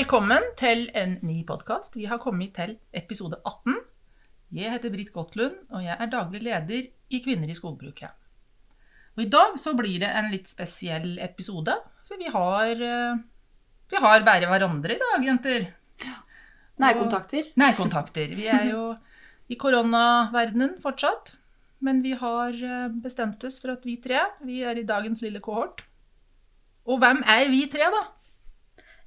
Velkommen til en ny podkast. Vi har kommet til episode 18. Jeg heter Britt Gottlund, og jeg er daglig leder i Kvinner i skogbruket. Og I dag så blir det en litt spesiell episode, for vi har, eh, vi har bare hverandre i dag, jenter. Nærkontakter. Nærkontakter. Vi er jo i koronaverdenen fortsatt, men vi har eh, bestemt oss for at vi tre, vi er i dagens lille kohort. Og hvem er vi tre, da?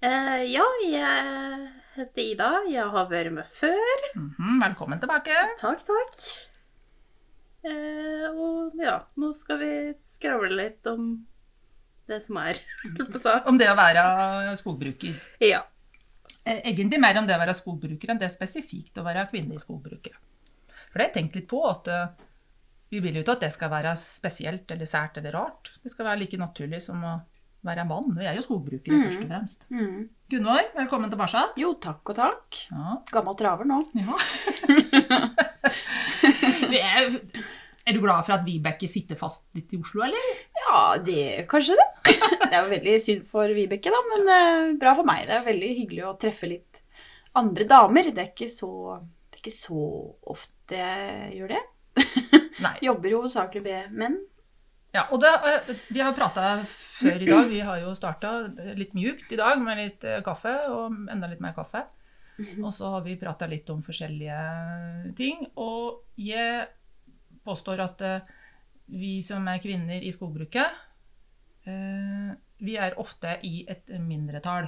Eh, ja, jeg heter Ida. Jeg har vært med før. Mhm, velkommen tilbake. Takk, takk. Eh, og ja, nå skal vi skravle litt om det som er. Om det å være skogbruker. Ja. Eh, Egentlig mer om det å være skogbruker enn det spesifikt å være kvinne i skogbruket. For det har jeg tenkt litt på at vi vil jo ikke at det skal være spesielt eller sært eller rart. Det skal være like naturlig som å være mann. Vi er jo skogbrukere Mm. først og fremst. Mm. Gunvor, velkommen tilbake. Jo, takk og takk. Ja. Gammel traver nå. ja. Vi er, er du glad for at Vibeke sitter fast litt i Oslo, eller? Ja, det kanskje det. Det er jo veldig synd for Vibeke, da, men uh, bra for meg. Det er veldig hyggelig å treffe litt andre damer. Det er ikke så, det er ikke så ofte jeg gjør det. Nei. Jobber jo hovedsakelig med menn. Ja, og det, eh, Vi har prata før i dag. Vi har jo starta litt mjukt i dag med litt eh, kaffe og enda litt mer kaffe. Og så har vi prata litt om forskjellige ting. Og jeg påstår at eh, vi som er kvinner i skogbruket, vi er ofte i et mindretall.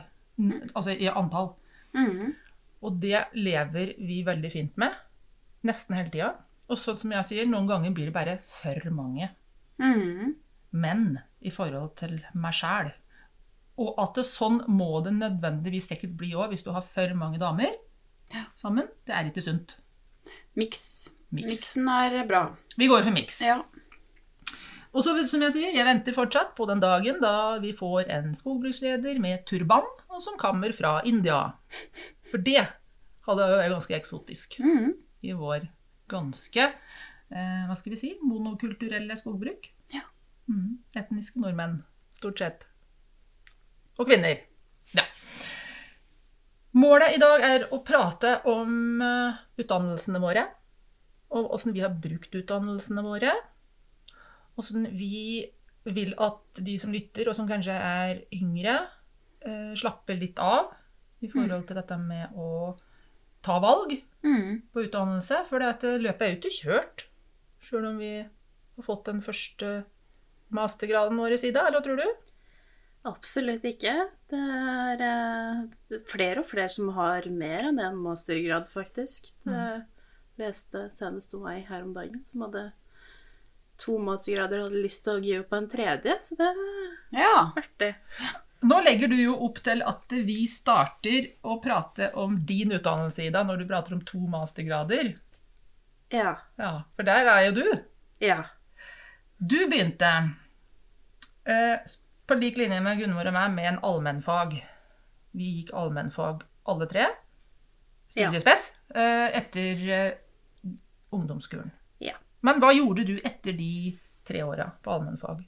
Altså i antall. Mm. Og det lever vi veldig fint med. Nesten hele tida. Og sånn som jeg sier, noen ganger blir det bare for mange Mm. Men i forhold til meg sjæl. Og at det sånn må det nødvendigvis sikkert bli òg hvis du har for mange damer sammen. Det er ikke sunt. Miks. Miks. Miksen er bra. Vi går for miks. Ja. Og så, som jeg sier, jeg venter fortsatt på den dagen da vi får en skogbruksleder med turban og som kommer fra India. For det hadde vært ganske eksotisk Mm. i vår ganske eh, hva skal vi si, monokulturelle skogbruk. Ja. Mm, etniske nordmenn, stort sett. Og kvinner. Ja. Målet i dag er å prate om eh, utdannelsene våre. Og åssen vi har brukt utdannelsene våre. Åssen vi vil at de som lytter, og som kanskje er yngre, eh, slapper litt av i forhold til dette med å ta valg Mm. på utdannelse, for det løpet er jo ikke kjørt. Sjøl om vi har fått den første mastergraden vår i sida, eller hva tror du? Absolutt ikke. Det er eh, flere og flere som har mer enn en mastergrad, faktisk. Det leste senest om ei her om dagen som hadde to mastergrader og hadde lyst til å gi opp en tredje, så det er Ja. artig. Nå legger du jo opp til at vi starter å prate om din utdannelse, Ida, når du prater om to mastergrader. Ja. Ja, For der er jo du. Ja. Du begynte eh, på lik linje med Gunvor og meg med en allmennfag. Vi gikk allmennfag alle tre, studiespes, eh, etter eh, ungdomsskolen. Ja. Men hva gjorde du etter de tre åra på allmennfag?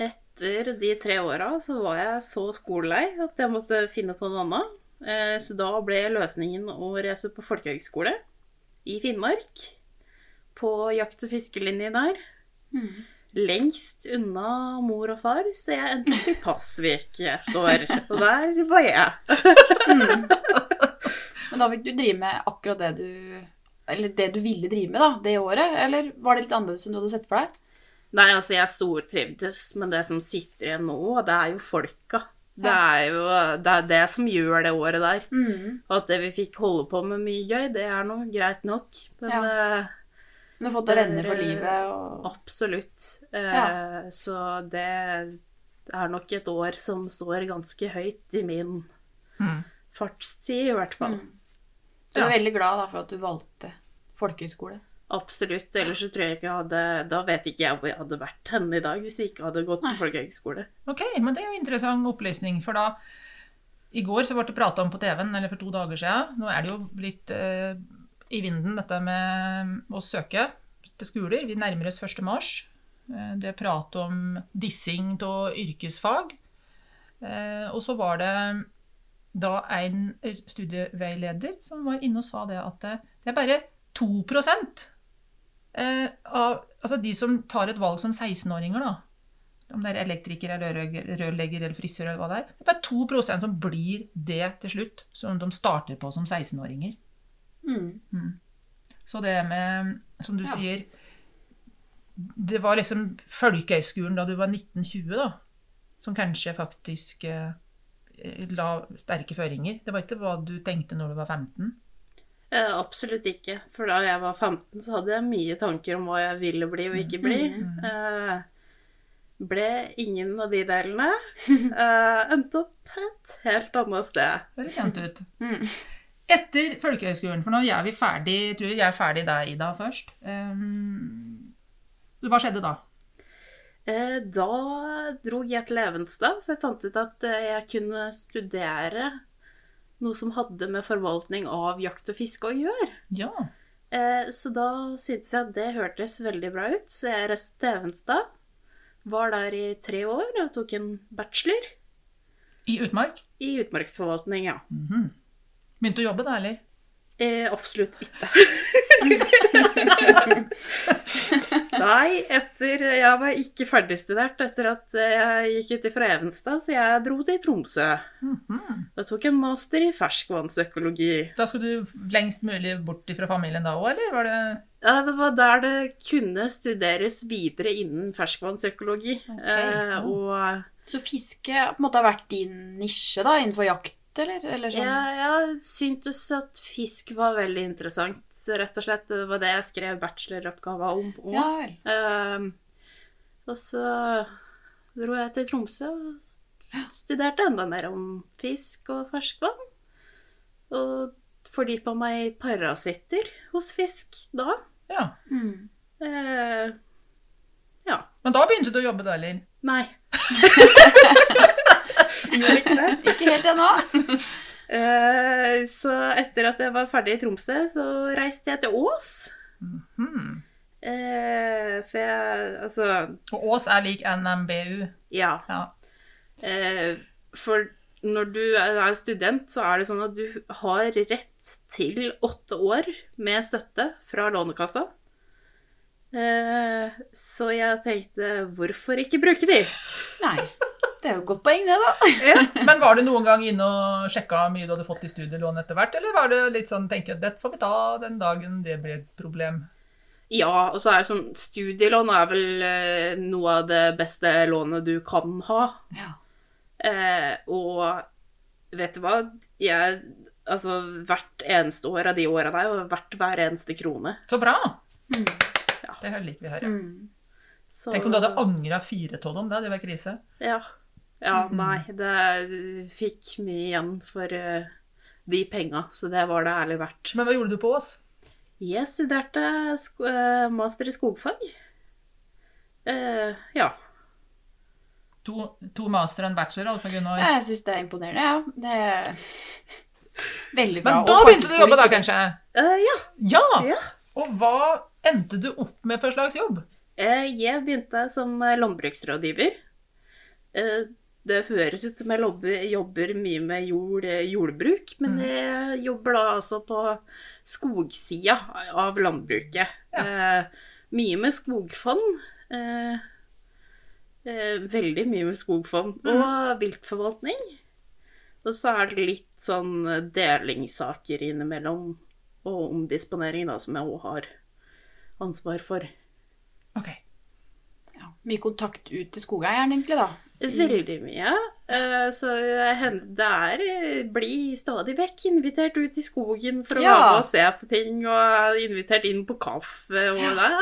Etter de tre åra så var jeg så skolelei at jeg måtte finne på noe annet. Eh, Så da ble løsningen å reise på folkehøgskole i Finnmark. På jakt- og fiskelinje der. Lengst unna mor og far, så jeg endte opp i Pasvik et år. Og der var jeg. Men da fikk du drive med akkurat det du Eller det du ville drive med da, det året? Eller var det litt annerledes enn du hadde sett for deg? Nei, altså jeg stortrivdes, men det som sitter igjen nå, det er jo folka. Det er jo det, er det som gjør det året der. Og at det vi fikk holde på med mye gøy, det er nå greit nok. Men Ja. Eh, Du har fått deg venner for livet og Absolutt. Eh, Ja. Så det er nok et år som står ganske høyt i min Mm. fartstid, i hvert fall. Du er veldig glad da, for at du valgte folkehøyskole. Absolutt. Ellers så tror jeg ikke jeg hadde Da vet ikke jeg hvor jeg hadde vært henne i dag hvis jeg ikke hadde gått på folkehøgskole. Ok, men det er jo interessant opplysning, for da I går så ble det prata om på TV-en, eller for to dager siden. Nå er det jo blitt eh, i vinden dette med å søke til skoler. Vi nærmer oss 1. mars. Eh, det er prat om dissing av yrkesfag. Eh, og så var det da en studieveileder som var inne og sa det at det, er bare 2 eh, av altså de som tar et valg som 16-åringer, da, om det er elektriker rørlegger eller frisør eller hva det er, det er bare 2% som blir det til slutt, som de starter på som 16-åringer. Mm. Så det med, som du Ja. sier Det var liksom folkehøyskolen da du var 1920, da, som kanskje faktisk eh, la sterke føringer. Det var ikke hva du tenkte når du var 15. Eh, absolutt ikke. For da jeg var 15, så hadde jeg mye tanker om hva jeg ville bli og ikke bli. Eh, ble ingen av de delene. Eh, endte opp et helt annet sted. Høres kjent ut. Mm. Etter folkehøgskolen, for nå er vi ferdig, tror jeg er ferdig der, Ida, først. Um, hva skjedde da? Eh, da dro jeg til Evenstad, for jeg fant ut at eh, jeg kunne studere noe som hadde med forvaltning av jakt og fiske å gjøre. Ja. Eh, så da syntes jeg at det hørtes veldig bra ut, så jeg reiste til Evenstad. Var der i tre år og tok en bachelor I utmark? i utmarksforvaltning, ja. Begynte å jobbe da, eller? Eh, absolutt ikke. Nei, etter Jeg var ikke ferdigstudert etter at jeg gikk ut fra Evenstad, så jeg dro til Tromsø. Da tok jeg en master i ferskvannsøkologi. Da skulle du lengst mulig bort fra familien da òg, eller var det Ja, det var der det kunne studeres videre innen ferskvannsøkologi. Eh, og Så fiske på en måte har vært din nisje da, innenfor jakt, eller? eller sånn? jeg, jeg syntes at fisk var veldig interessant. Rett og slett. Det var det jeg skrev bacheloroppgava om. Og, Ja vel. Ehm, og så dro jeg til Tromsø og studerte enda mer om fisk og ferskvann. Og fordypa meg i parasitter hos fisk da. Ja. Mm. Uh, ja. Men da begynte du å jobbe da, eller? Nei. Gjorde ikke det. Ikke helt ennå. Eh, så etter at jeg var ferdig i Tromsø, så reiste jeg til Ås. Hmm. Eh, for jeg Altså, Og Ås er lik NMBU. ja. Ja. Eh, for når du er student, så er det sånn at du har rett til åtte år med støtte fra Lånekassa. Eh, så jeg tenkte hvorfor ikke bruke de? Nei. Det er jo et godt poeng, det, da. Men var du noen gang inne og sjekka hvor mye du hadde fått i studielån etter hvert, eller var det litt sånn tenke at dette får vi ta den dagen det blir et problem? Ja, og så er det sånn Studielån er vel eh, noe av det beste lånet du kan ha. Ja. Eh, og vet du hva? Jeg Altså, hvert eneste år av de åra der, og hvert hver eneste krone. Så bra! Mm. Ja. Det liker vi å høre. Mm. Så, Tenk om du hadde angra fire tonn om det, det var krise. Ja. Ja nei, det fikk mye igjen for eh, de penga, så det var det ærlig verdt. Men hva gjorde du på Ås? Jeg studerte sk eh, master i skogfag. Uh, ja. To, to master og en bachelor, altså, Gunnar. Jeg syns det er imponerende, ja. Det er veldig bra. Men Og da begynte du å jobbe, da, kanskje? Uh, ja. Ja! ja. Og hva endte du opp med for slags jobb? Uh, jeg begynte som eh, landbruksrådgiver. Det høres ut som jeg jobber, jobber mye med jord, jordbruk, men jeg jobber da altså på skogsida av landbruket. Eh, mye med skogfond. Eh, eh, veldig mye med skogfond. Og viltforvaltning. Og så er det litt sånn delingssaker innimellom, og omdisponering, da, som jeg òg har ansvar for. Ok. Ja, mye kontakt ut til skogeieren, egentlig, da. Veldig mye. Eh, Så det er eh, blir stadig vekk invitert ut i skogen for å Ja. være med og se på ting, og er invitert inn på kaffe, og det er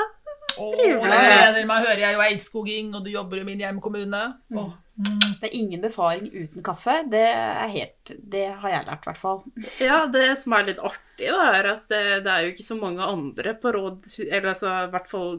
Åh, Trivelig. det gleder meg. Hører jeg jo Eidskoging, og du jobber i min hjemkommune. Mm. Det er ingen befaring uten kaffe. Det er helt Det har jeg lært, i hvert fall. Ja, det som er litt artig, da, er at det, det er jo ikke så mange andre på råd... Eller altså, i hvert fall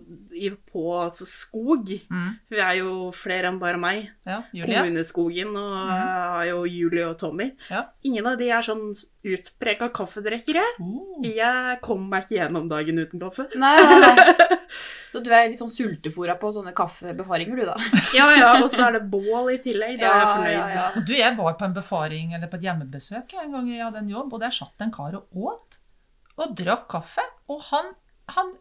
på altså, skog. Mm. Vi er jo flere enn bare meg. Ja, Julie. Kommuneskogen og jeg har jo Julie og Tommy. Ja. Ingen av de er sånn utprega kaffedrikkere. Mm. Jeg kommer meg ikke gjennom dagen uten kaffe. Nei, nei, nei. Så du er litt sånn sultefòra på sånne kaffebefaringer, du, da? Ja, ja, og så er det bål i tillegg. Da er jeg fornøyd. Du, jeg var på en befaring, eller på et hjemmebesøk en gang jeg hadde en jobb, og der satt en kar og åt, og drakk kaffe, og han, han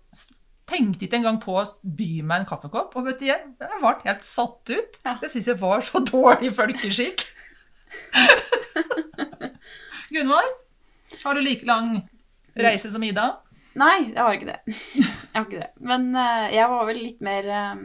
tenkte ikke engang på å by meg en kaffekopp, og vet du, jeg, jeg ble helt satt ut. Ja. Det synes jeg var så dårlig folkeskikk. Gunvar, har du like lang reise som Ida? Nei, jeg har ikke det. Jeg har ikke det. Men eh, jeg var vel litt mer eh,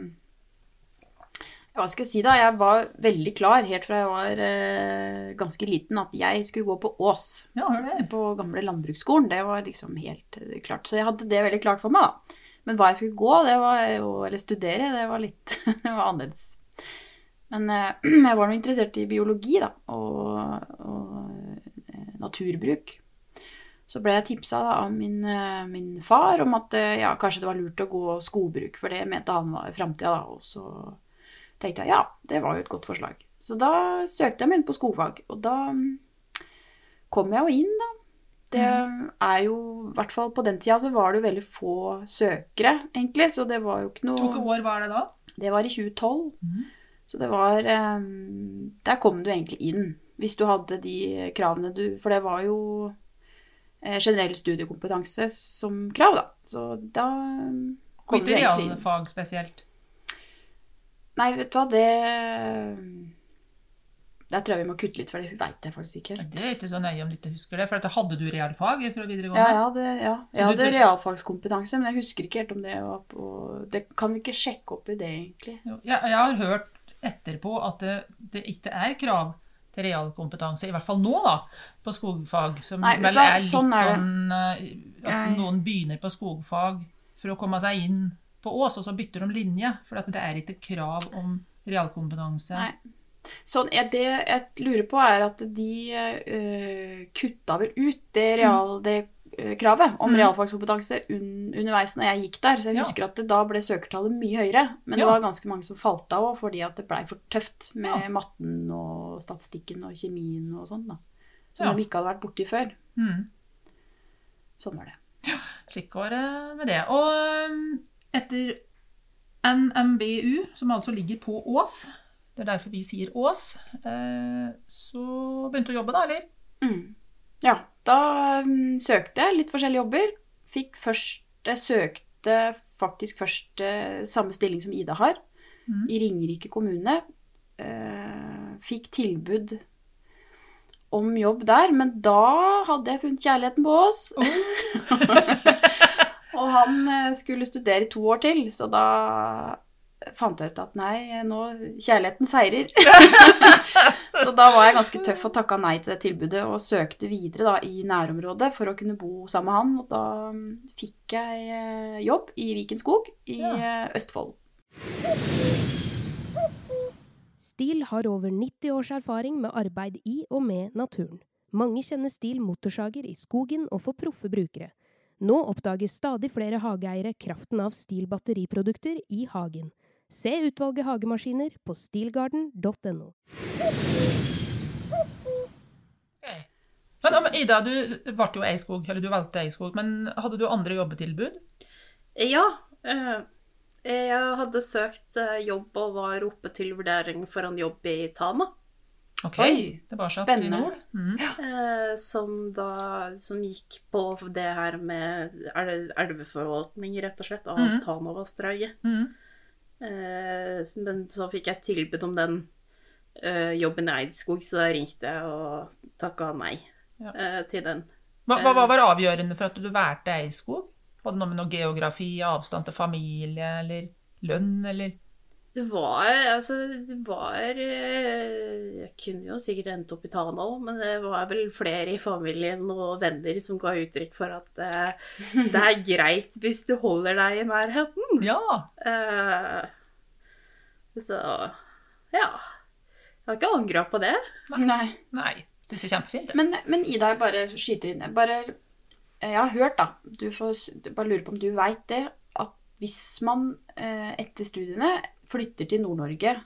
Hva skal jeg si, da? Jeg var veldig klar helt fra jeg var eh, ganske liten at jeg skulle gå på Ås. Ja. På gamle landbruksskolen. Det var liksom helt klart. Så jeg hadde det veldig klart for meg, da. Men hva jeg skulle gå, det var Eller studere, det var litt Det var annerledes. Men jeg var nå interessert i biologi, da. Og, og naturbruk. Så ble jeg tipsa da, av min, eh, min far om at eh, ja, kanskje det var lurt å gå skogbruk, for det mente han var framtida. Og så tenkte jeg ja, det var jo et godt forslag. Så da søkte jeg meg inn på skogfag, og da mm, kom jeg jo inn, da. Det er jo, i hvert fall på den tida, så var det jo veldig få søkere, egentlig. Så det var jo ikke noe Hvilke år var det da? Det var i 2012. Mm. Så det var eh, Der kom du egentlig inn, hvis du hadde de kravene du For det var jo generell studiekompetanse som krav, da. Så da kommer kom ikke egentlig inn. realfag spesielt. Nei, vet du hva, det Der tror jeg vi må kutte litt, for det veit jeg faktisk ikke. helt. Det er ikke så nøye om du ikke husker det, for hadde du realfag fra videregående? Ja, ja, det, ja. jeg jeg du- hadde realfagskompetanse, men jeg husker ikke helt om det var på Det kan vi ikke sjekke opp i det, egentlig. Jo, Jeg, jeg har hørt etterpå at det, det ikke er krav til realkompetanse, i hvert fall nå, da, på skogfag. Som Nei, vel er litt sånn er sånn eh, at noen begynner på skogfag for å komme seg inn på Ås, og så bytter de linje. For at det er ikke krav om realkompetanse. Nei. Sånn, det jeg lurer på, er at de uh, kutta vel ut det, real, det eh, kravet om Mm. realfagskompetanse un, underveis når jeg gikk der. Så jeg Ja. husker at det, da ble søkertallet mye høyere. Men Ja. det var ganske mange som falt av òg, fordi at det blei for tøft med Ja. matten og statistikken og kjemien og sånn. Som Ja. de ikke hadde vært borti før. Mm. Sånn var det. Slik var det med det. Og um, etter NMBU, som altså ligger på Ås, det er derfor vi sier Ås, eh, så begynte du å jobbe da, eller? Mm. Ja, da um, søkte jeg litt forskjellige jobber. Fikk først Jeg søkte faktisk først uh, samme stilling som Ida har, mm. i Ringerike kommune. Uh, fikk tilbud om jobb der, men da hadde jeg funnet kjærligheten på oss. Og han uh, skulle studere i to år til, så da fant jeg ut at nei, nå Kjærligheten seirer. så da var jeg ganske tøff og takka nei til det tilbudet og søkte videre da i nærområdet for å kunne bo sammen med han. Og da mm, fikk jeg eh, jobb i Viken skog i Ja. eh, Østfold. STIL har over 90 års erfaring med arbeid i og med naturen. Mange kjenner STIL motorsager i skogen og for proffe brukere. Nå oppdager stadig flere hageeiere kraften av STIL batteriprodukter i hagen. Se utvalget hagemaskiner på stilgarden.no. Okay. Men Ida, du ble jo Eiskog, eller du valgte Eidskog, men hadde du andre jobbetilbud? Ja. eh, Jeg hadde søkt eh, jobb og var oppe til vurdering for en jobb i Tana. Ok, Oi, det var satt spennende. Mm. eh, Som da Som gikk på det her med elveforvaltning, rett og slett, av mm. Tanavassdraget. Mm. Eh, Men så fikk jeg tilbud om den eh, jobben i Eidskog, så da ringte jeg og takka nei Ja. eh, til den. Hva, hva var avgjørende for at du valgte Eidskog? Var det noe med noe geografi, avstand til familie, eller lønn, eller Det var altså Det var eh, Jeg kunne jo sikkert endt opp i Tana òg, men det var vel flere i familien og venner som ga uttrykk for at eh, det er greit hvis du holder deg i nærheten. Ja. Uh, så ja. Jeg har ikke angra på det. Nei. Nei. Det ser kjempefint ut. Men, men Ida, jeg bare skyter inn bare, Jeg har hørt, da du får, Bare lure på om du veit det, at hvis man etter studiene flytter til Nord-Norge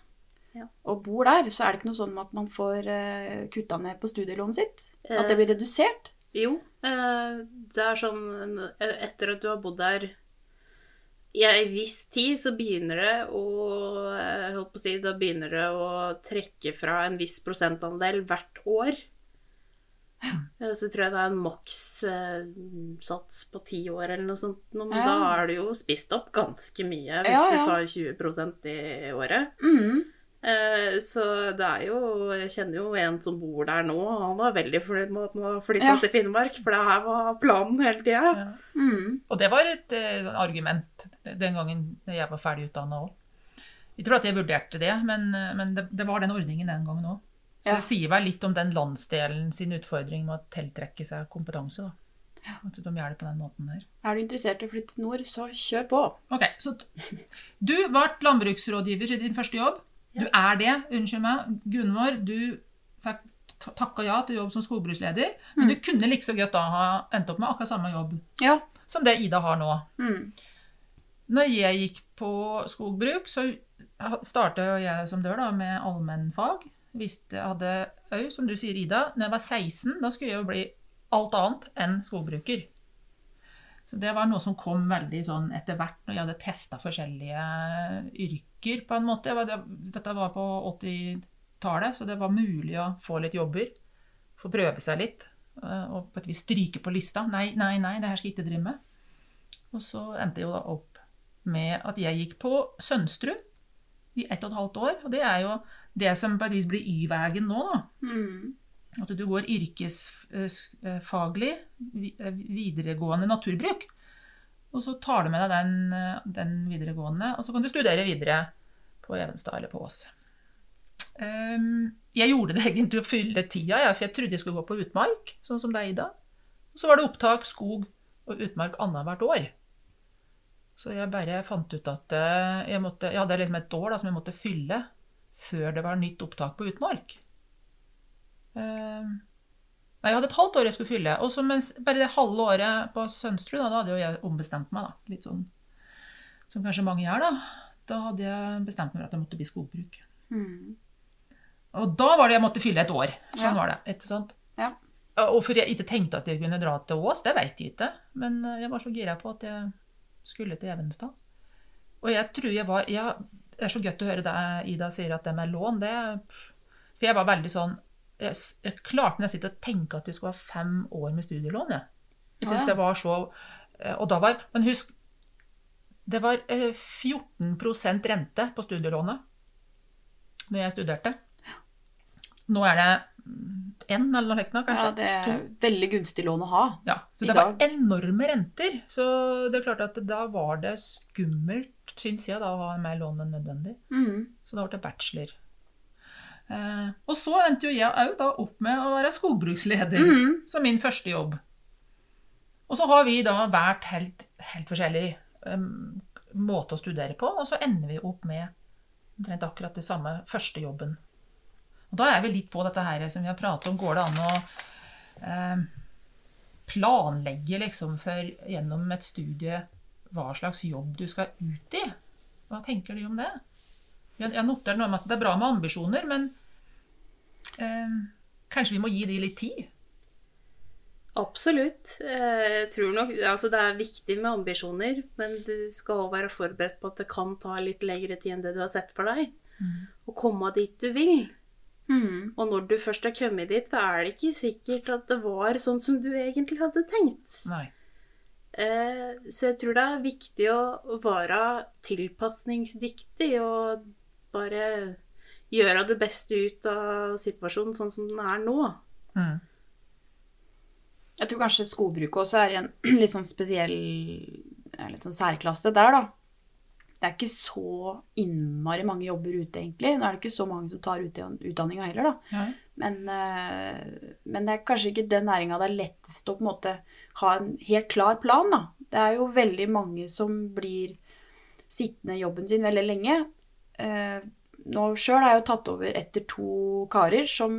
Ja. og bor der, så er det ikke noe sånn at man får uh, kutta ned på studielånet sitt? At det Eh, blir redusert? Jo, eh, det er sånn eh, Etter at du har bodd der i en viss tid, så begynner det å eh, holdt på å si, Da begynner det å trekke fra en viss prosentandel hvert år. Eh, Så tror jeg det er en makssats på ti år eller noe sånt. Men Ja. da har du jo spist opp ganske mye hvis Ja, ja. du tar 20% i året. Mhm. Eh, Så det er jo Jeg kjenner jo en som bor der nå, og han var veldig fornøyd med at han har flytta Ja. til Finnmark, for det her var planen hele tida. Ja. Mhm. Og det var et uh, argument den gangen jeg var ferdig utdanna òg. Jeg tror at jeg vurderte det, men, eh, men det, det var den ordningen den gangen òg. Det sier vel litt om den landsdelen sin utfordring med å tiltrekke seg kompetanse. da. At de gjør det på den måten der. Er du interessert i å flytte til nord, så kjør på. Ok, så Du ble landbruksrådgiver i din første jobb. Du er det. Unnskyld meg. Gunvor, du fikk takka ja til jobb som skogbruksleder. Men du kunne like så godt da ha endt opp med akkurat samme jobb Ja. som det Ida har nå. Mm. Når jeg gikk på skogbruk, så starta jeg som dør da, med allmennfag. Visste jeg hadde òg, som du sier, Ida, når jeg var 16, da skulle jeg jo bli alt annet enn skogbruker. Så det var noe som kom veldig sånn etter hvert, når jeg hadde testa forskjellige yrker, på en måte. Dette var på 80-tallet, så det var mulig å få litt jobber. Få prøve seg litt. eh, Og på et vis stryke på lista. Nei, nei, nei, det her skal jeg ikke drive med. Og så endte jeg jo da opp med at jeg gikk på Sønsterud i ett og et halvt år. Og det er jo det som på et vis blir Y-veien nå, da. Mm. At du går yrkesfaglig eh, videregående naturbruk. Og så tar du med deg den, eh, den videregående, og så kan du studere videre på Evenstad eller på Ås. Ehm, jeg gjorde det egentlig å fylle tida, ja, for jeg trodde jeg skulle gå på utmark, sånn som deg, Ida. Og så var det opptak skog og utmark annethvert år. Så jeg bare fant ut at eh, jeg, måtte, jeg hadde liksom et år da, som jeg måtte fylle før det var nytt opptak på utmark. Ehm, Nei, jeg hadde et halvt år jeg skulle fylle. Og så mens bare det halve året på Sønstrud, da, da hadde jo jeg ombestemt meg, da. Litt sånn som kanskje mange gjør, da. Da hadde jeg bestemt meg for at jeg måtte bli skogbruk. Mm. Og da var det jeg måtte fylle et år. Sånn Ja. var det. Etter sånt. Ja. Og for jeg ikke tenkte at jeg kunne dra til Ås, det vet jeg ikke. Men eh, jeg var så gira på at jeg skulle til Evenstad. Og jeg tror jeg var ja, Det er så godt å høre deg, Ida, sier at det med lån, det For jeg var veldig sånn Jeg, jeg klarte nesten ikke å tenke at du skulle ha fem år med studielån, jeg. Jeg syns Ja, ja. det var så eh, Og da var Men husk, det var eh, 14% rente på studielånet når jeg studerte. Nå er det én eller noe kanskje. Ja, det er To. veldig gunstig lån å ha. Ja, så I det var dag. enorme renter. Så det er klart at da var det skummelt, syns jeg, da, å ha mer lån enn nødvendig. Mm. Så da ble det bachelor. Eh, og så endte jo jeg òg da opp med å være skogbruksleder mm. som min første jobb. Og så har vi da vært helt, helt forskjellig um, måte å studere på, og så ender vi opp med omtrent akkurat det samme første jobben. Og da er vi litt på dette her som vi har pratet om. Går det an å eh, planlegge liksom for gjennom et studie hva slags jobb du skal ut i? Hva tenker du om det? Jeg, jeg noterer noe om at det er bra med ambisjoner, men eh, kanskje vi må gi de litt tid? Absolutt. Eh, Jeg tror nok Altså, det er viktig med ambisjoner, men du skal også være forberedt på at det kan ta litt lengre tid enn det du har sett for deg. Å komme dit du vil. Mhm. Og når du først har kommet dit, så er det ikke sikkert at det var sånn som du egentlig hadde tenkt. Nei. Eh, Så jeg tror det er viktig å å være tilpasningsdyktig og bare gjøre det beste ut av situasjonen sånn som den er nå. Mm. Jeg tror kanskje skogbruket også er i en litt sånn spesiell litt sånn særklasse der, da. Det er ikke så innmari mange jobber ute, egentlig. Nå er det ikke så mange som tar ut utdanninga heller, da. Men, eh, men det er kanskje ikke den næringa det er lettest å på en måte ha en helt klar plan, da. Det er jo veldig mange som blir sittende i jobben sin veldig lenge. Eh, nå sjøl har jeg jo tatt over etter to karer som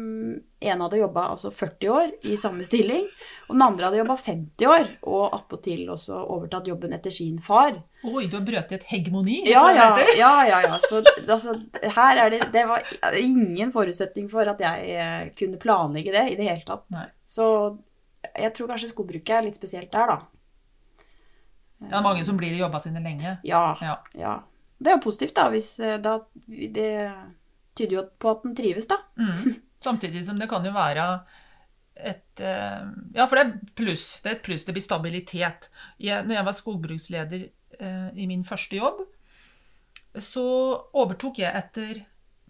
en hadde jobba altså 40 år i samme stilling, og den andre hadde jobba 50 år, og attpåtil også overtatt jobben etter sin far. Oi, du har brøt i et hegemoni? Ja, ja, ja, ja, ja. Så altså, her er det Det var ingen forutsetning for at jeg eh, kunne planlegge det i det hele tatt. Nei. Så jeg tror kanskje skogbruket er litt spesielt der, da. Ja, det er mange som blir i jobba sine lenge. Ja. Ja. Det er jo positivt, da. Hvis eh, da Det tyder jo på at den trives, da. Mm. Samtidig som det kan jo være et eh, Ja, for det er pluss. Det er et pluss. Det blir stabilitet. Jeg, når jeg var skogbruksleder i min første jobb, så overtok jeg etter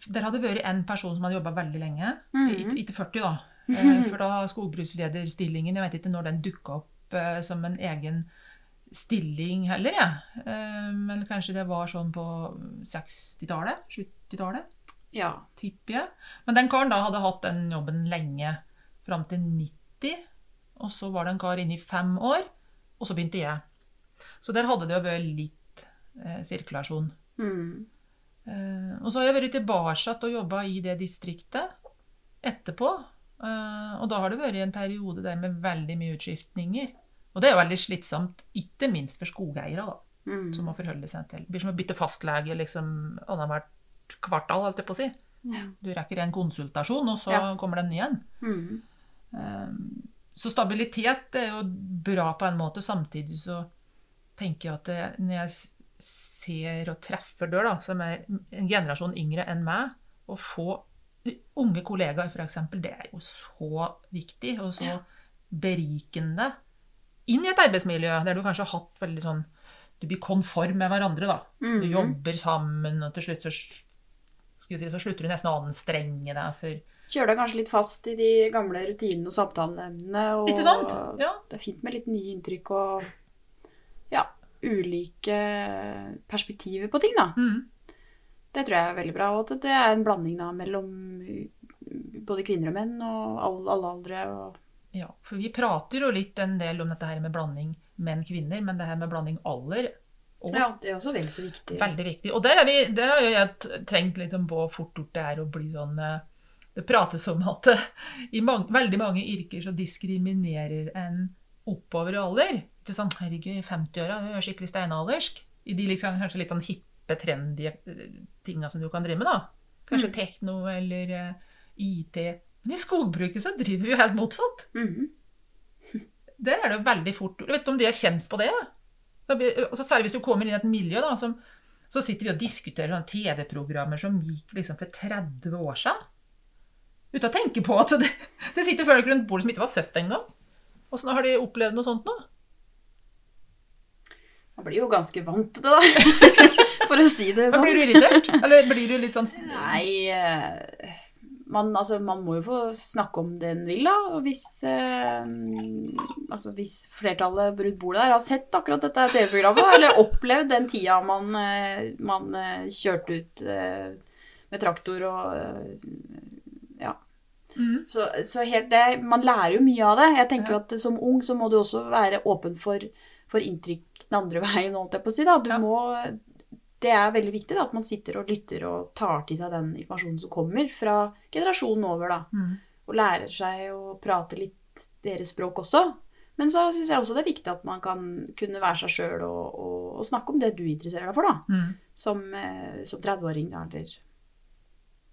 Der hadde vært en person som hadde jobba veldig lenge. Mm. Ikke 40, da. Eh, for da skogbrukslederstillingen Jeg vet ikke når den dukka opp eh, som en egen stilling heller, jeg. Ja. men kanskje det var sånn på 60-tallet? 70-tallet? Ja. tipper jeg. Men den karen da hadde hatt den jobben lenge, fram til 90. Og så var det en kar inne i fem år, og så begynte jeg. Så der hadde det jo vært litt eh, sirkulasjon. Mm. Eh, og så har jeg vært tilbake og jobba i det distriktet etterpå. Eh, og da har det vært en periode der med veldig mye utskiftninger. Og det er jo veldig slitsomt, ikke minst for skogeiere, da, Mm. som må forholde seg til. Det blir som å bytte fastlege liksom annethvert kvartal, holdt jeg på å si. Ja. Du rekker en konsultasjon, og så Ja. kommer den igjen. Mm. Um, Så stabilitet er jo bra på en måte. Samtidig så tenker jeg at det, når jeg ser og treffer dør, da, som er en generasjon yngre enn meg, å få unge kollegaer, f.eks., det er jo så viktig og så berikende inn i et arbeidsmiljø der du kanskje har hatt veldig sånn Du blir konform med hverandre, da. Du Mhm. jobber sammen, og til slutt så, si, så slutter du nesten å anstrenge deg for Kjører deg kanskje litt fast i de gamle rutinene og samtaleemnene. Og Ikke sant? Ja. Det er fint med litt nye inntrykk og ja, ulike perspektiver på ting, da. Mm. Det tror jeg er veldig bra. Og at det er en blanding da mellom både kvinner og menn og alle, alle aldre. Og... Ja, for vi prater jo litt en del om dette her med blanding menn-kvinner, men det her med blanding alder og Ja, det er også veldig så viktig. veldig viktig. Og der, er vi, der har jo jeg tenkt litt om på hvor fort gjort det er å bli sånn eh, Det prates om at eh, i mange, veldig mange yrker så diskriminerer en oppover i alder. Ikke sånn, herregud, i 50-åra, du er skikkelig steinaldersk. I de liksom, kanskje litt sånn hippe, trendy eh, tinga som du kan drive med, da. Kanskje tekno eller uh, IT. Men i skogbruket så driver vi jo helt motsatt. Mhm. Der er det jo veldig fort Jeg vet ikke om de har kjent på det? Altså, særlig hvis du kommer inn i et miljø da, som, så sitter vi og diskuterer TV-programmer som gikk liksom for 30 år siden. Uten å tenke på at det, det sitter folk rundt bordet som ikke var født engang. Åssen har de opplevd noe sånt nå? Man blir jo ganske vant til det, da. For å si det sånn. blir du irritert? Eller blir du litt sånn Nei eh, man, altså, man må jo få snakke om det en vil, da. Og hvis, eh, altså, hvis flertallet rundt bordet der har sett akkurat dette TV-programmet, eller opplevd den tida man, eh, man eh, kjørte ut eh, med traktor og Ja. Mm. Så, så helt det Man lærer jo mye av det. Jeg tenker jo at som ung så må du også være åpen for, for inntrykk den andre veien, holdt jeg på å si. Da. Du Ja. må det er veldig viktig da, at man sitter og lytter og tar til seg den informasjonen som kommer fra generasjonen over. da, mm. Og lærer seg å prate litt deres språk også. Men så syns jeg også det er viktig at man kan kunne være seg sjøl og, og, og snakke om det du interesserer deg for, da. Mm. Som, eh, som 30-åring. Eller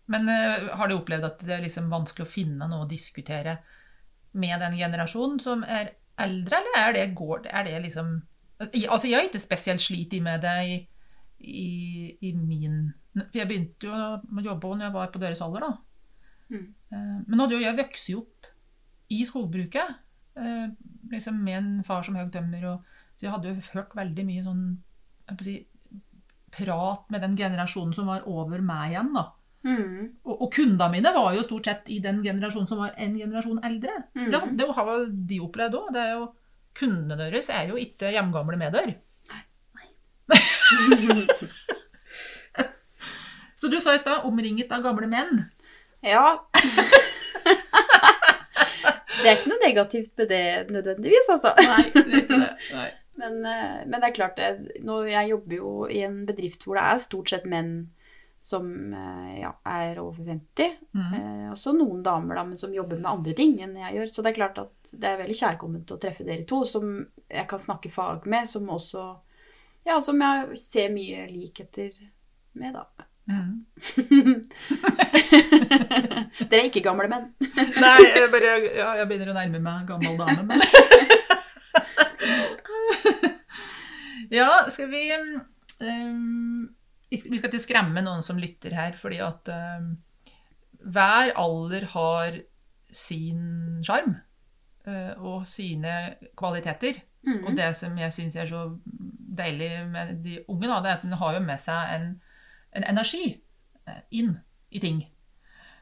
Men uh, har du opplevd at det er liksom vanskelig å finne noe å diskutere med den generasjonen som er eldre, eller er det, går, er det liksom Altså, jeg har ikke spesielt slitt med det i, i, i min For jeg begynte jo å jobbe når jeg var på deres alder, da. Mm. Men nå hadde jo jeg vokst opp i skogbruket, eh, liksom med en far som høg tømmer, og, så jeg hadde jo hørt veldig mye sånn jeg si, prat med den generasjonen som var over meg igjen, da. Og, og kundene mine var jo stort sett i den generasjonen som var en generasjon eldre. Mm. Det, det har jo de opplevd òg. Kundene deres er jo ikke hjemgamle med dør. Så du sa i stad 'omringet av gamle menn'. Ja. det er ikke noe negativt med det nødvendigvis, altså. Nei, det er ikke det. Nei. Men, eh, men det er klart, det, nå, jeg jobber jo i en bedrift hvor det er stort sett menn som eh, ja, er over 50. Mm. Eh, også noen damer da, men som jobber med andre ting enn jeg gjør. Så det er klart at det er veldig kjærkomment å treffe dere to, som jeg kan snakke fag med, som også Ja, som jeg ser mye likheter med, da. Mm. dere er ikke gamle menn. Nei, jeg bare Ja, jeg begynner å nærme meg gammel dame, men Ja, skal vi um, Vi skal ikke skremme noen som lytter her, fordi at uh, hver alder har sin sjarm uh, og sine kvaliteter. Og Mhm. det som jeg syns er så deilig med de unge, da, det er at de har jo med seg en, en energi eh, inn i ting.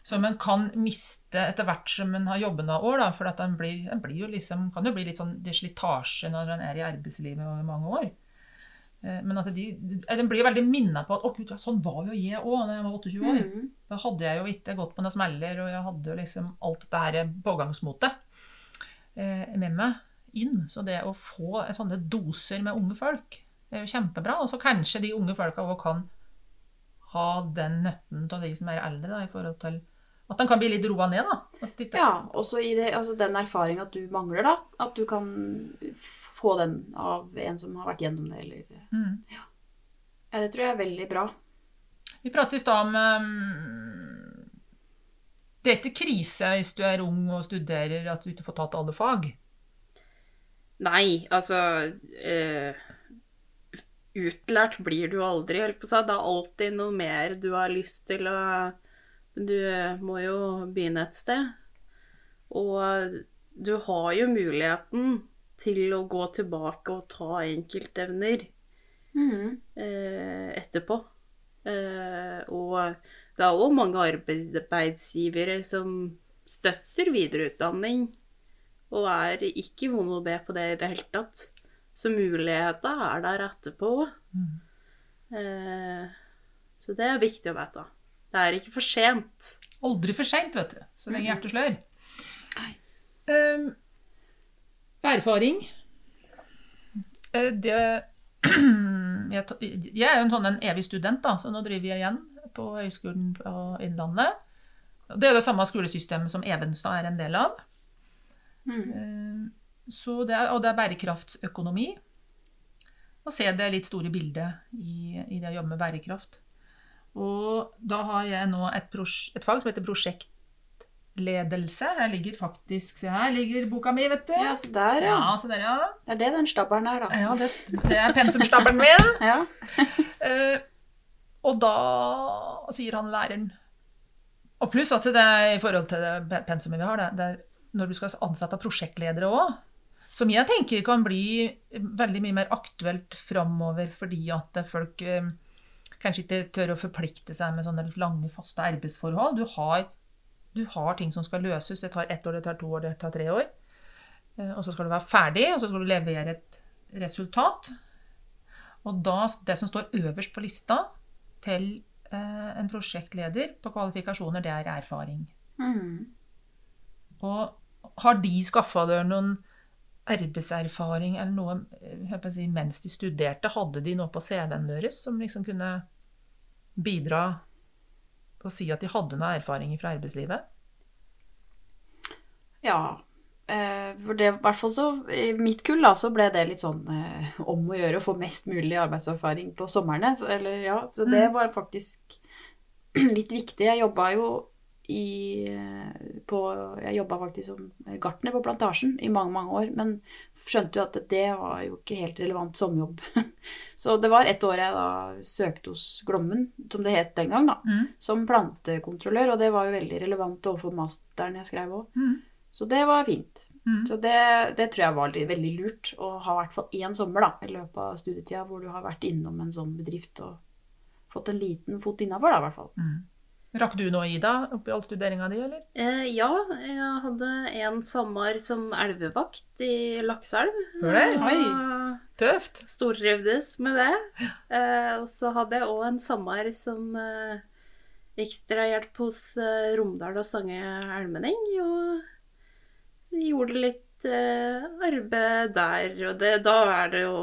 Som en kan miste etter hvert som en har jobbet noen år. Da, for at den blir, den blir jo liksom, kan jo bli litt sånn slitasje når en er i arbeidslivet over mange år. Eh, Men at de, de blir veldig minna på at å gud, ja, sånn var jo jeg òg da jeg var 28 år. Mhm. Da hadde jeg jo ikke gått på noen smeller, og jeg hadde jo liksom alt det her pågangsmotet eh, med meg inn. Så det å få sånne doser med unge folk, det er jo kjempebra. Og så kanskje de unge folka òg kan ha den nøtten av de som er eldre, da, i forhold til at den kan bli litt roa ned, da. At de, Ja, også i det, altså den erfaringa at du mangler, da. At du kan få den av en som har vært gjennom det, eller Mm. Ja, det tror jeg er veldig bra. Vi pratet i stad om um, Det er ikke krise hvis du er ung og studerer at du ikke får tatt alle fag. Nei, altså eh, Utlært blir du aldri, holdt på å si. Det er alltid noe mer du har lyst til å Men du må jo begynne et sted. Og du har jo muligheten til å gå tilbake og ta enkeltevner mm. eh, etterpå. Eh, og det er òg mange arbeidsgivere som støtter videreutdanning, og er ikke vond å be på det i det hele tatt. Så muligheter er der etterpå. Eh, så det er viktig å vite. Det er ikke for sent. Aldri for seint, vet du. Så lenge hjertet slår. Um, erfaring. Eh, Det jeg, er jo en sånn en evig student, da, så nå driver jeg igjen på Høgskolen på Innlandet. Det er det samme skolesystemet som Evenstad er en del av. Mhm. Eh, Så det er, og det er bærekraftsøkonomi. Å se det litt store bildet i, i det å jobbe med bærekraft. Og da har jeg nå et, et fag som heter prosjektledelse. Her ligger faktisk Se her ligger boka mi, vet du. Ja, så der, ja. Ja, så der, ja. Det er det den stabberen er, da. ja det, det er pensumstabelen min. Ja. uh, og da sier han læreren Og pluss at det er i forhold til det pensumet vi har, det, det er når du skal ansette prosjektledere òg, som jeg tenker kan bli veldig mye mer aktuelt framover fordi at folk eh, kanskje ikke tør å forplikte seg med sånne lange, faste arbeidsforhold. Du har, du har ting som skal løses. Det tar ett år, det tar to år, det tar tre år. Eh, Og så skal du være ferdig, og så skal du levere et resultat. Og da, det som står øverst på lista til eh, en prosjektleder på kvalifikasjoner, det er erfaring. Mm. Og har de skaffa deg noen arbeidserfaring eller noe eh, si, mens de studerte? Hadde de noe på CV-en deres som liksom kunne bidra og si at de hadde noen erfaring fra arbeidslivet? Ja. Eh, for det, i hvert fall så, I mitt kull da, så ble det litt sånn eh, om å gjøre å få mest mulig arbeidserfaring på somrene. Så, eller, ja, så det var faktisk litt viktig. Jeg jobba jo i på, Jeg jobba faktisk som gartner på plantasjen i mange, mange år, men skjønte jo at det var jo ikke helt relevant som jobb. så det var ett år jeg da søkte hos Glommen, som det het den gang, da, Mm. som plantekontrollør, og det var jo veldig relevant overfor masteren jeg skrev òg. Mm. Så det var fint. Mm. Så det, det tror jeg var veldig lurt å ha i hvert fall én sommer da, i løpet av studietida hvor du har vært innom en sånn bedrift og fått en liten fot innafor, da, i hvert fall. Mm. Rakk du noe, Ida, oppi all studeringa di, eller? Eh, ja, jeg hadde en sommer som elvevakt i Lakseelv. Hør det? Oi. Tøft. Stortrivdes med det. Eh, og så hadde jeg òg en sommer som eh, ekstrahjelp hos eh, Romdal og Stange Elmening. Og gjorde litt eh, arbeid der. Og det, da er det jo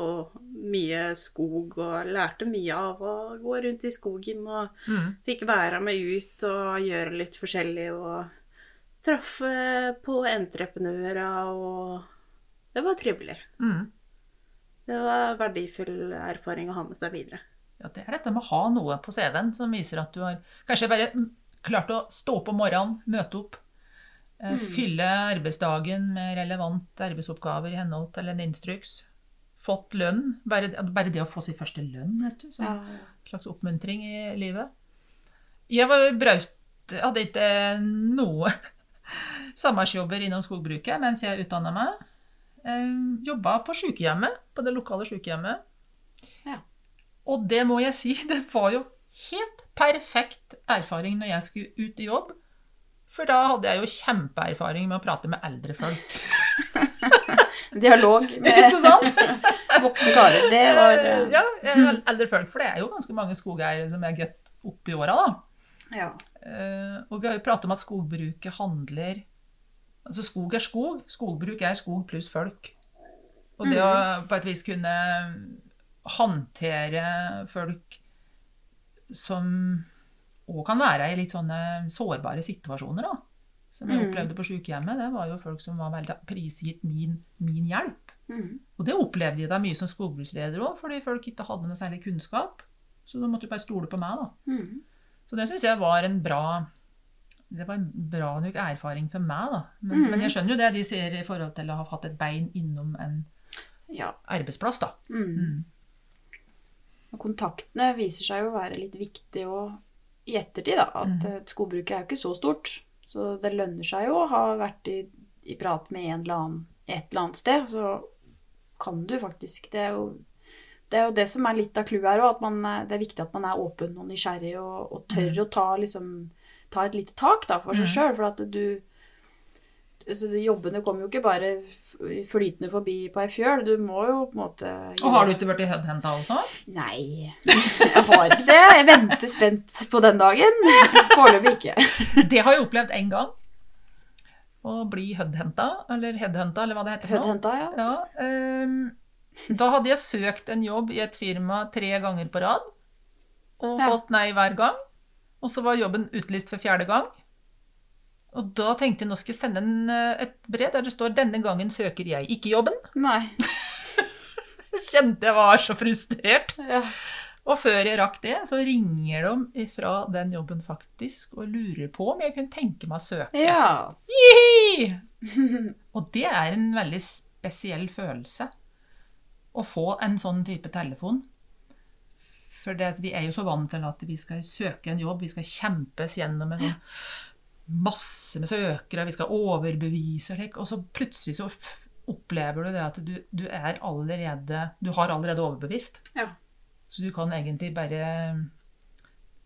mye skog, og lærte mye av å gå rundt i skogen. Og Mm. fikk være med ut og gjøre litt forskjellig. Og traff på entreprenører, og det var trivelig. Mm. Det var verdifull erfaring å ha med seg videre. Ja, det er dette med å ha noe på CV-en som viser at du har kanskje bare mm, klart å stå opp om morgenen, møte opp, eh, fylle arbeidsdagen med relevante arbeidsoppgaver i henhold til en instruks, fått lønn. Bare, bare det å få sin første lønn, vet du, som Ja. en slags oppmuntring i livet. Jeg var braut, hadde ikke noe samarbeidsjobber innom skogbruket mens jeg utdanna meg. Eh, Jobba på sykehjemmet, på det lokale sykehjemmet. Ja. Og det må jeg si, det var jo helt perfekt erfaring når jeg skulle ut i jobb. For da hadde jeg jo kjempeerfaring med å prate med eldre folk. Dialog med voksne karer. Det var eh, Ja, eh, eldre folk. For det er jo ganske mange skogeiere som er godt opp i åra, da. ja. Eh, og vi har jo pratet om at skogbruket handler Altså skog er skog. Skogbruk er skog pluss folk. Og det å på et vis kunne håndtere folk som òg kan være i litt sånne sårbare situasjoner, da. Som jeg Mm. opplevde på sykehjemmet. Det var jo folk som var veldig prisgitt min, min hjelp. Mm. Og det opplevde jeg da mye som skogbruksleder òg, fordi folk ikke hadde noe særlig kunnskap. Så da måtte du bare stole på meg, da. Mm. Så det syns jeg var en bra det var en bra nok erfaring for meg, da. Men, mm. men jeg skjønner jo det de sier i forhold til å ha hatt et bein innom en ja. arbeidsplass, da. Mm. Mm. Og kontaktene viser seg jo å være litt viktig og i ettertid, da. At eh, skogbruket er jo ikke så stort. Så det lønner seg jo å ha vært i, i prat med en eller annen et eller annet sted. Så kan du faktisk Det er jo det, er jo det som er litt av clouet her òg. Det er viktig at man er åpen og nysgjerrig og, og tør å ta, liksom, ta et lite tak da, for seg mm. sjøl. For at du altså, Jobbene kommer jo ikke bare flytende forbi på ei fjøl. Du må jo på en måte Og har du ikke blitt headhenta også? Nei, jeg har ikke det. Jeg venter spent på den dagen. Foreløpig ikke. Det har jeg opplevd én gang. Å bli headhenta, eller headhenta, eller hva det heter. for ja. Ja, um, da hadde jeg søkt en jobb i et firma tre ganger på rad, og Ja. fått nei hver gang. Og så var jobben utlyst for fjerde gang. Og da tenkte jeg nå skal jeg sende en, eh, et brev der det står 'Denne gangen søker jeg ikke jobben'. Nei. Kjente jeg var så frustrert. Ja. Og før jeg rakk det, så ringer de fra den jobben faktisk og lurer på om jeg kunne tenke meg å søke. ja. Og det er en veldig spesiell følelse. Å få en sånn type telefon. For det, vi er jo så vant til at vi skal søke en jobb, vi skal kjempes gjennom en sånn masse med søkere, vi skal overbevise slik, og så plutselig så opplever du det at du, du er allerede Du har allerede overbevist. Ja. Så du kan egentlig bare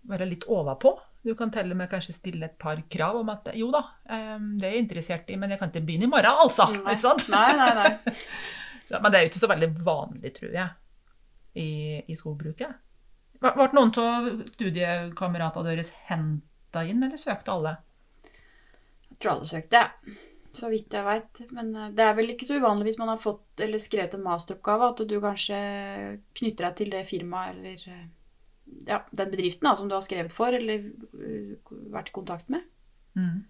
være litt overpå. Du kan til og med kanskje stille et par krav om at jo da, eh, det er jeg interessert i, men jeg kan ikke begynne i morgen, altså. Nei. Ikke sant? Nei, nei, nei. Men det er jo ikke så veldig vanlig, tror jeg, i, i skogbruket. Ble noen av studiekameratene deres henta inn, eller søkte alle? Jeg tror alle søkte, jeg. Så vidt jeg veit. Men eh, det er vel ikke så uvanlig hvis man har fått eller skrevet en masteroppgave, at du kanskje knytter deg til det firmaet eller eh, ja, den bedriften da, som du har skrevet for, eller eh, vært i kontakt med. Mm.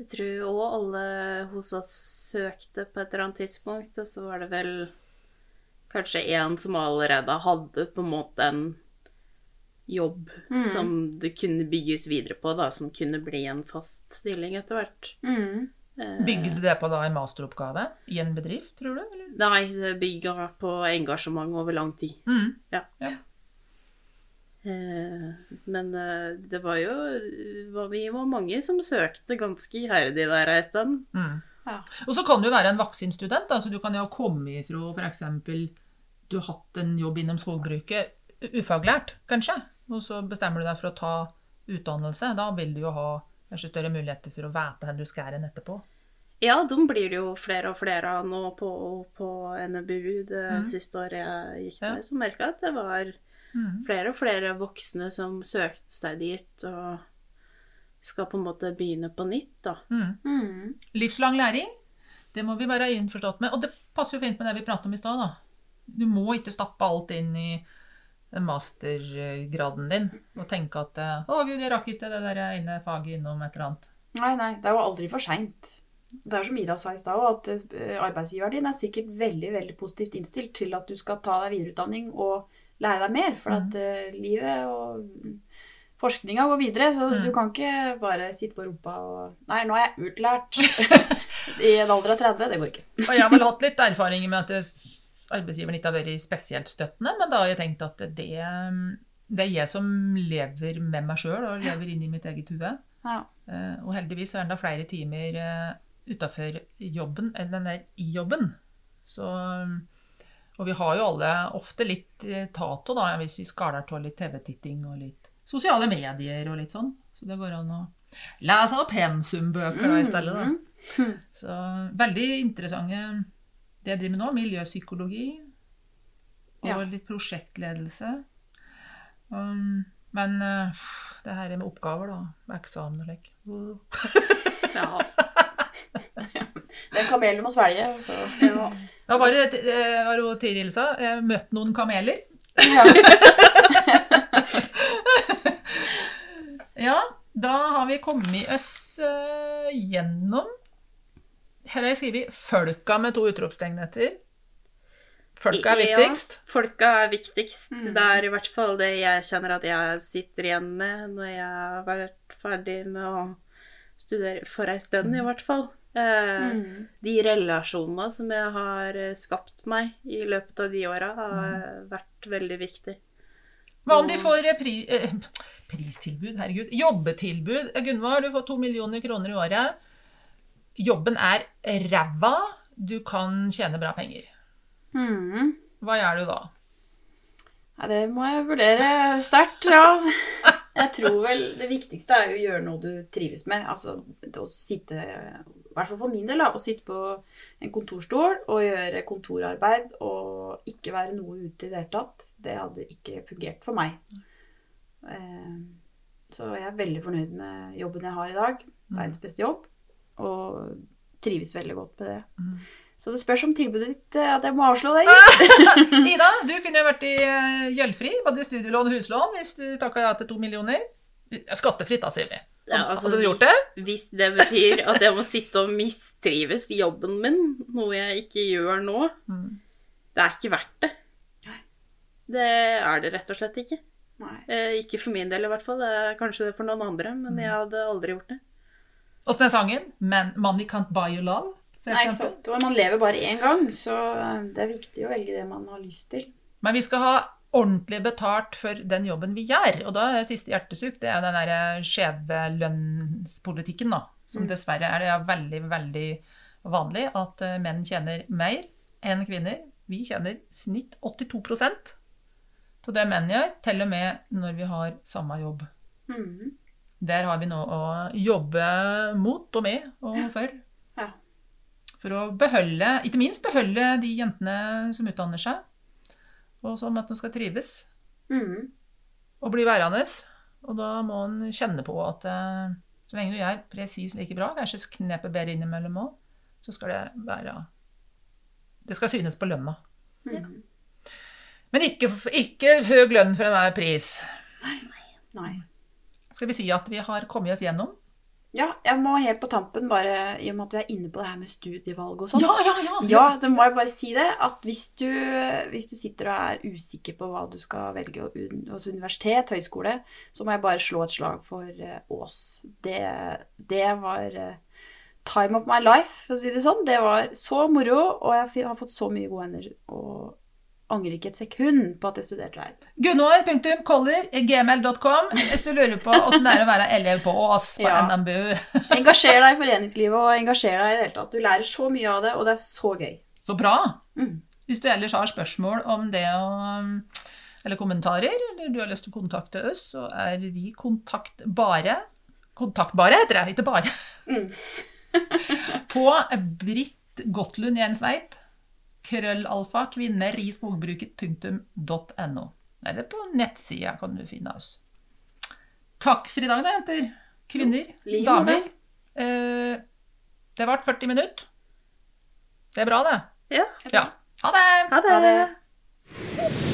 Jeg tror òg alle hos oss søkte på et eller annet tidspunkt, og så var det vel kanskje en som allerede hadde på en måte en jobb Mm. som det kunne bygges videre på, da, som kunne bli en fast stilling etter hvert. Mm. Bygde du det på da en masteroppgave i en bedrift, tror du? Eller? Nei, det bygga på engasjement over lang tid. Mm. Eh, Men eh, det var jo var Vi var mange som søkte ganske iherdig der ei stund. Mm. Ja. Og så kan du være en voksen student. Altså du kan jo komme ifra f.eks. du har hatt en jobb innom skogbruket, ufaglært kanskje, og så bestemmer du deg for å ta utdannelse. Da vil du jo ha kanskje større muligheter for å vite hvor du skal hen etterpå. Ja, de blir det jo flere og flere av nå på, på NBU det mm. siste året jeg gikk Ja. der. Så merka jeg at det var Mm. flere og flere voksne som søkte seg dit og skal på en måte begynne på nytt, da. Mm. Mm. Livslang læring, det må vi være innforstått med. Og det passer jo fint med det vi pratet om i stad. da. Du må ikke stappe alt inn i mastergraden din og tenke at 'Å, gud, jeg rakk ikke det der ene faget innom et eller annet'. Nei, nei, det er jo aldri for seint. Det er som Ida sa i stad, at eh, arbeidsgiveren din er sikkert veldig veldig positivt innstilt til at du skal ta deg videreutdanning og lære deg mer. For at eh, livet og forskninga går videre, så Mm. du kan ikke bare sitte på rumpa og Nei, nå er jeg utlært i en alder av 30. Det går ikke. Og jeg har vel hatt litt erfaring med at s- arbeidsgiveren ikke har vært spesielt støttende, men da har jeg tenkt at det, det er jeg som lever med meg sjøl og lever inn i mitt eget hode. Ja. Eh, Og heldigvis er det da flere timer uh, utafor jobben enn den er i jobben. Så, og vi har jo alle ofte litt eh, tato, da, hvis vi skaler av litt TV-titting og litt sosiale medier og litt sånn. Så det går an å lese av pensumbøker i stedet, da. Mm. Så veldig interessante det jeg driver med nå. Miljøpsykologi. Og Ja. litt prosjektledelse. Um, men uh, det her med oppgaver, da. Eksamen og lek. Ja. Det er en kamel du må svelge, så ja. Da var det eh, var jo Tiril sa. Jeg møtte noen kameler. ja. Ja, da har vi kommet oss uh, gjennom Her har jeg skrevet 'folka' med to utropstegn etter. Folka er Ja, viktigst. folka er viktigst. Mm. Det er i hvert fall det jeg kjenner at jeg sitter igjen med når jeg har vært ferdig med å studere, for ei stund i hvert fall. Eh, Mm. De relasjonene som jeg har skapt meg i løpet av de åra, har vært veldig viktig. Hva om de får pri, eh, pristilbud? Herregud. Jobbetilbud. Eh, Gunvor, du får to millioner kroner i året. Jobben er ræva. Du kan tjene bra penger. Mm. Hva gjør du da? Ja, det må jeg vurdere sterkt, ja. Jeg tror vel det viktigste er å gjøre noe du trives med. Altså å sitte, i hvert fall for min del, da, å sitte på en kontorstol og gjøre kontorarbeid og ikke være noe ute i det hele tatt. Det hadde ikke fungert for meg. Eh, Så jeg er veldig fornøyd med jobben jeg har i dag. Verdens beste jobb. Og trives veldig godt med det. Mm. Så det spørs om tilbudet ditt eh, at jeg må avslå det. Ida, du kunne vært i eh, gjeldfri, både studielån og huslån, hvis du takka ja til to millioner. Skattefritt, da, sier vi. Ja, altså, Hadde du gjort det? Hvis det betyr at jeg må sitte og mistrives i jobben min, noe jeg ikke gjør nå, Mm. det er ikke verdt det. Det er det rett og slett ikke. Nei. Eh, ikke for min del i hvert fall. Det er kanskje det for noen andre, men Mm. jeg hadde aldri gjort det. Åssen er sangen? Man, 'Money Can't Buy You Love'? Nei, sant. Og man lever bare én gang, så det er viktig å velge det man har lyst til. Men vi skal ha ordentlig betalt for den jobben vi gjør. Og da er siste hjertesuk det er den der skjeve lønnspolitikken, da. Som Mm. dessverre er det veldig, veldig vanlig at eh, menn tjener mer enn kvinner. Vi tjener snitt 82 av det menn gjør, til og med når vi har samme jobb. Mhm. Der har vi noe å jobbe mot og med og for. Ja. For å beholde, ikke minst beholde de jentene som utdanner seg, og som at de skal trives Mm. og bli værende. Og da må en kjenne på at eh, så lenge du gjør presis like bra, kanskje knepet bedre innimellom òg, så skal det være Det skal synes på lønna. Mhm. Men ikke, ikke høy lønn for enhver pris. Nei. Nei. Skal vi si at vi har kommet oss gjennom? Ja, jeg må helt på tampen bare, i og med at vi er inne på det her med studievalg og sånn. ja, ja! Ja, ja. så må jeg bare si det, at hvis du, hvis du sitter og er usikker på hva du skal velge hos universitet, høyskole, så må jeg bare slå et slag for eh, Ås. Det, det var eh, time of my life, for å si det sånn. Det var så moro, og jeg har fått så mye gode venner, og angrer ikke et sekund på at jeg studerte her. Gunvor.koller.gmail.com hvis du lurer på åssen det er å være elev på Ås på Ja. NMBU. Engasjer deg i foreningslivet, og engasjer deg i det hele tatt. Du lærer så mye av det, og det er så gøy. Så bra! Mm. Hvis du ellers har spørsmål om det å eller kommentarer, eller du har lyst til å kontakte oss, så er vi kontaktbare. Kontaktbare heter det, ikke bare. Mm. På Britt Gottlund Jensveip, krøllalfa, kvinner i skogbruket.no. Eller på nettsida kan du finne oss. Takk for i dag, da, jenter. Kvinner. like damer. Eh, det ble 40 minutter. Det er bra, det. Ja. Ja. Ha det! Ha det. Ha det.